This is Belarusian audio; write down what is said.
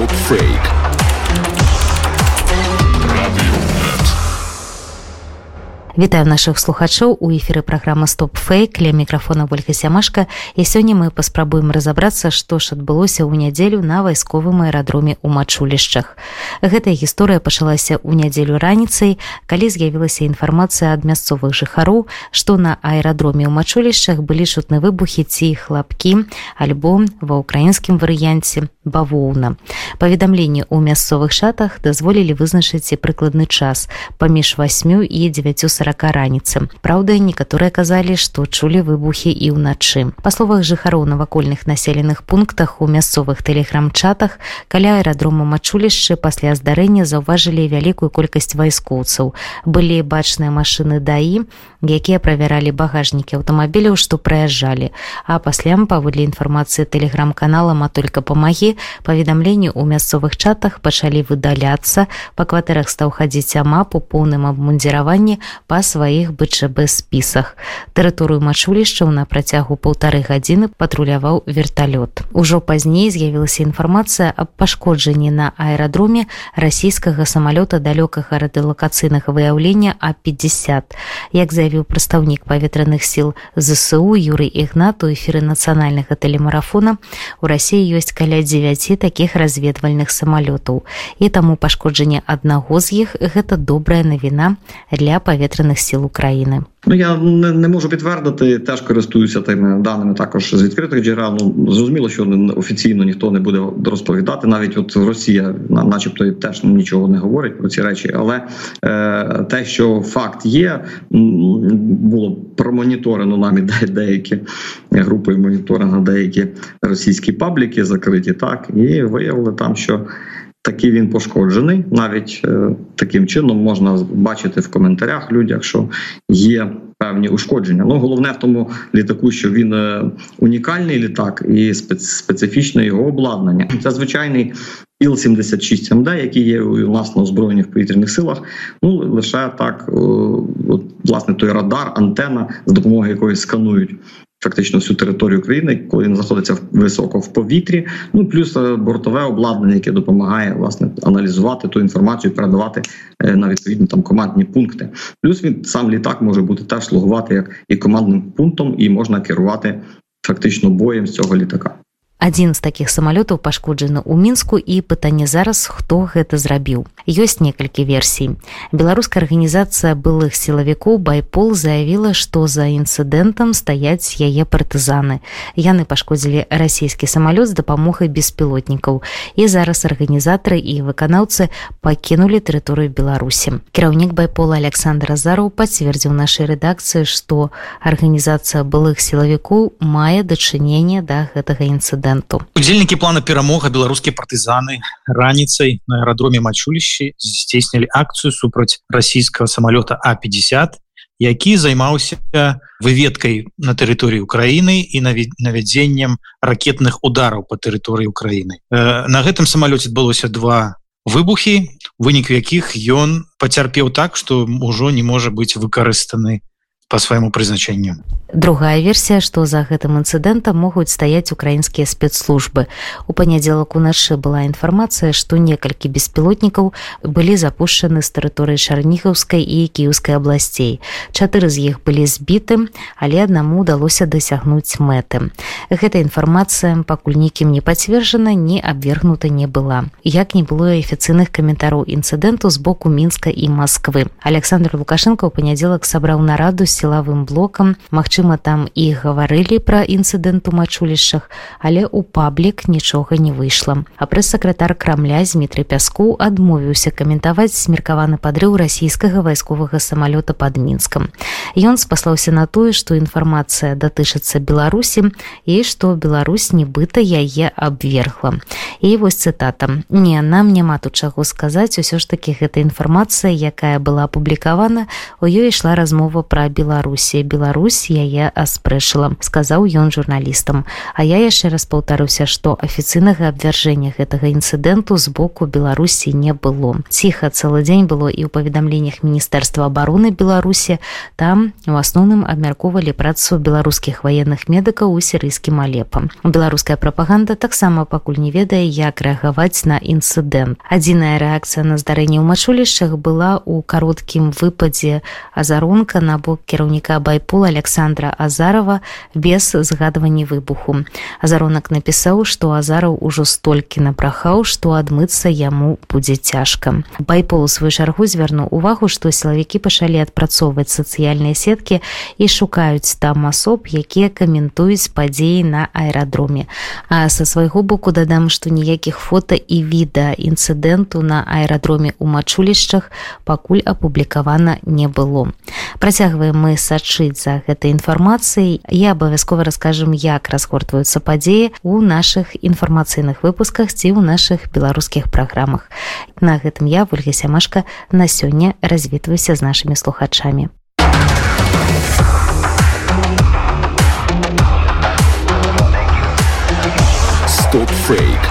Top Fake. Вітаю наших слухачоў. У эфіры праграма стоп фейк ля мікрафона ольга сямашка. І сёння мы паспрабуем разабрацца што ж адбылося ў нядзелю на вайсковым аэрадроме ў мачулішчах. Гэтая гісторыя пачалася ў нядзелю раніцай калі з'явілася інфармацыя ад мясцовых жыхароў што на аэрадроме ў мачулішчах былі чутны выбухі ці хлапкі альбо ва ўкраінскім варыянце бавоўна. Паведамленні ў мясцовых шатах дазволілі вызначыць і прыкладны час паміж 8 і 9 40 раніцы Праўда некаторыя казалі што чулі выбухі і ўначы па словах жыхароў навакольных населеных пунктах у мясцовых тэлеграм-чатах каля аэрадрома мачулішчы пасля здарэння заўважылі вялікую колькасць вайскоўцаў. Былі бачныя машыны даі якія правяралі багажнікі аўтамабіляў што праязджалі а пасля паводле інфармацыі тэлеграм-канала ма только памагі паведамленні ў мясцовых чатах пачалі выдаляцца. Па кватэрах стаў хадзіць амап у поўным абмундзіраванні па сваіх бчб спісах. Тэрыторыю мачулішчаў на працягу паўтары гадзіны патруляваў верталёт. Ужо пазней з'явілася інфармацыя аб пашкоджанні на аэрадроме расійскага самалёта далёкага радыалакацыйнага выяўлення а 50 як заявіў прадстаўнік паветраных сіл зсу юрый ігнату эфіры нацыянальнага тэлемарафона у рассіі ёсць каля 9 такіх разведвальных самалётаў. І таму пашкоджанне аднаго з іх гэта добрая навіна для паветра повітряних сил України. Ну я не, не можу підтвердити, теж користуюся тими даними також з відкритих джерел. Ну зрозуміло, що офіційно ніхто не буде розповідати. Навіть от Росія, начебто, теж нічого не говорить про ці речі. Але е, те, що факт є, було промоніторено нами деякі групи моніторингу, деякі російські пабліки закриті, так і виявили там, що такий він пошкоджений. Навіть е, таким чином можна бачити в коментарях людях, що є певні ушкодження. Ну головне в тому літаку, що він е, унікальний літак і специфічне його обладнання. Це звичайний. Іл-76 МД, який є у нас на в повітряних силах, ну лише так, от, власне, той радар, антена, з допомогою якої сканують фактично всю територію країни, коли він знаходиться високо в повітрі. Ну плюс е, бортове обладнання, яке допомагає власне аналізувати ту інформацію, передавати е, на відповідні там командні пункти. Плюс він сам літак може бути теж слугувати як і командним пунктом, і можна керувати фактично боєм з цього літака. Адзін з такіх самалётаў пашкоджаны ў мінску і пытанне зараз хто гэта зрабіў. Ёсць некалькі версій. Беларуская арганізацыя былых сілавікоў байпол заявіла што за інцыдэнтам стаяць яе партызаны. Яны пашкодзілі расійскі самалёт з дапамогай беспілотнікаў. І зараз арганізатары і выканаўцы пакінулі тэрыторыю беларусі. Кіраўнік байпола александр зараў пацвердзіў нашай рэдакцыі што арганізацыя былых сілавікоў мае дачыненне да гэтага інцыдэнта прэзідэнту удзельнікі плана перамога беларускія партызаны раніцай на аэрадроме мачулішчы здзейснілі акцыю супраць расійскага самалёта а50 які займаўся выведкай на тэрыторыі Украіны і навядзеннем ракетных удараў по тэрыторыі Украіны на гэтым самалёце адбылося два выбухі вынік якіх ён пацярпеў так што ўжо не можа быць выкарыстаны по свайму прызначэнню другая версія што за гэтым інцыдэнтам могуць стаяць украінскія спецслужбы. У панядзелак уначы была інфармацыя што некалькі беспілотнікаў былі запушчаны з тэрыторыі чарнігаўскай і кіўскай абласцей чатыры з іх былі збіты але аднаму удалося дасягнуць мэты гэта інфармацыя пакуль нікім не пацверджана не абвергнута не была. Як не было афіцыйных каментараў інцыдэнту з боку мінска і москвы. Александр лукашенко ў панядзелак сабраў нараду з сілавым блокам. Магчыма там і гаварылі пра інцыдэнт у мачулішчах але у паблік нічога не выйшла. А прэс-сакратар крамля Змітрый пяску адмовіўся каментаваць смеркаваны падрыў расійскага вайсковага самалёта под мінскам. Ён спаслаўся на тое што інфармацыя датычыцца беларусі і што Беларусь нібыта яе абвергла. І вось цытата. Не нам няма тут чаго сказаць усё ж таки гэта інфармацыя якая была апублікавана у ёй ішла размова пра беларус беларусі Беларусь яе аспрэшыла сказаў ён журналістам. А я яшчэ раз паўтаруся што афіцыйнага абвяржэння гэтага інцыдэнту з боку беларусі не было. Ціха цэлы дзень было і ў паведамленнях міністэрства обороны беларусі. Там у асноўным абмяркоўвалі працу беларускіх ваенных медыкаў у сірыйскім алепам беларуская прапаганда таксама пакуль не ведае як рэагаваць на інцыдэнт. Адзіная рэакцыя на здарэнне ў мачулішчах была у кароткім выпадзе азаронка на бок кіраўніка байпула александра азарова без згадвання выбуху. Азаронак напісаў што азараў ужо столькі напрахаў што адмыцца яму будзе цяжка. Байпол у сваю чаргу звярнуў увагу што сілавікі пачалі адпрацоўваць сацыяльныя сеткі і шукаюць там асоб якія каментуюць падзеі на аэрадроме а са свайго боку дадам што ніякіх фота і відэа інцыдэнту на аэрадроме у мачулішчах пакуль апублікавана не было. Працягваем мы сачыць за гэтай інфармацыяй я абавязкова раскажам як разгортваюцца падзеі у наших інфармацыйных выпусках ці ў наших беларускіх праграмах на гэтым я ольга сямашка на сёння развітваюся з нашими слухачамі стоп фейк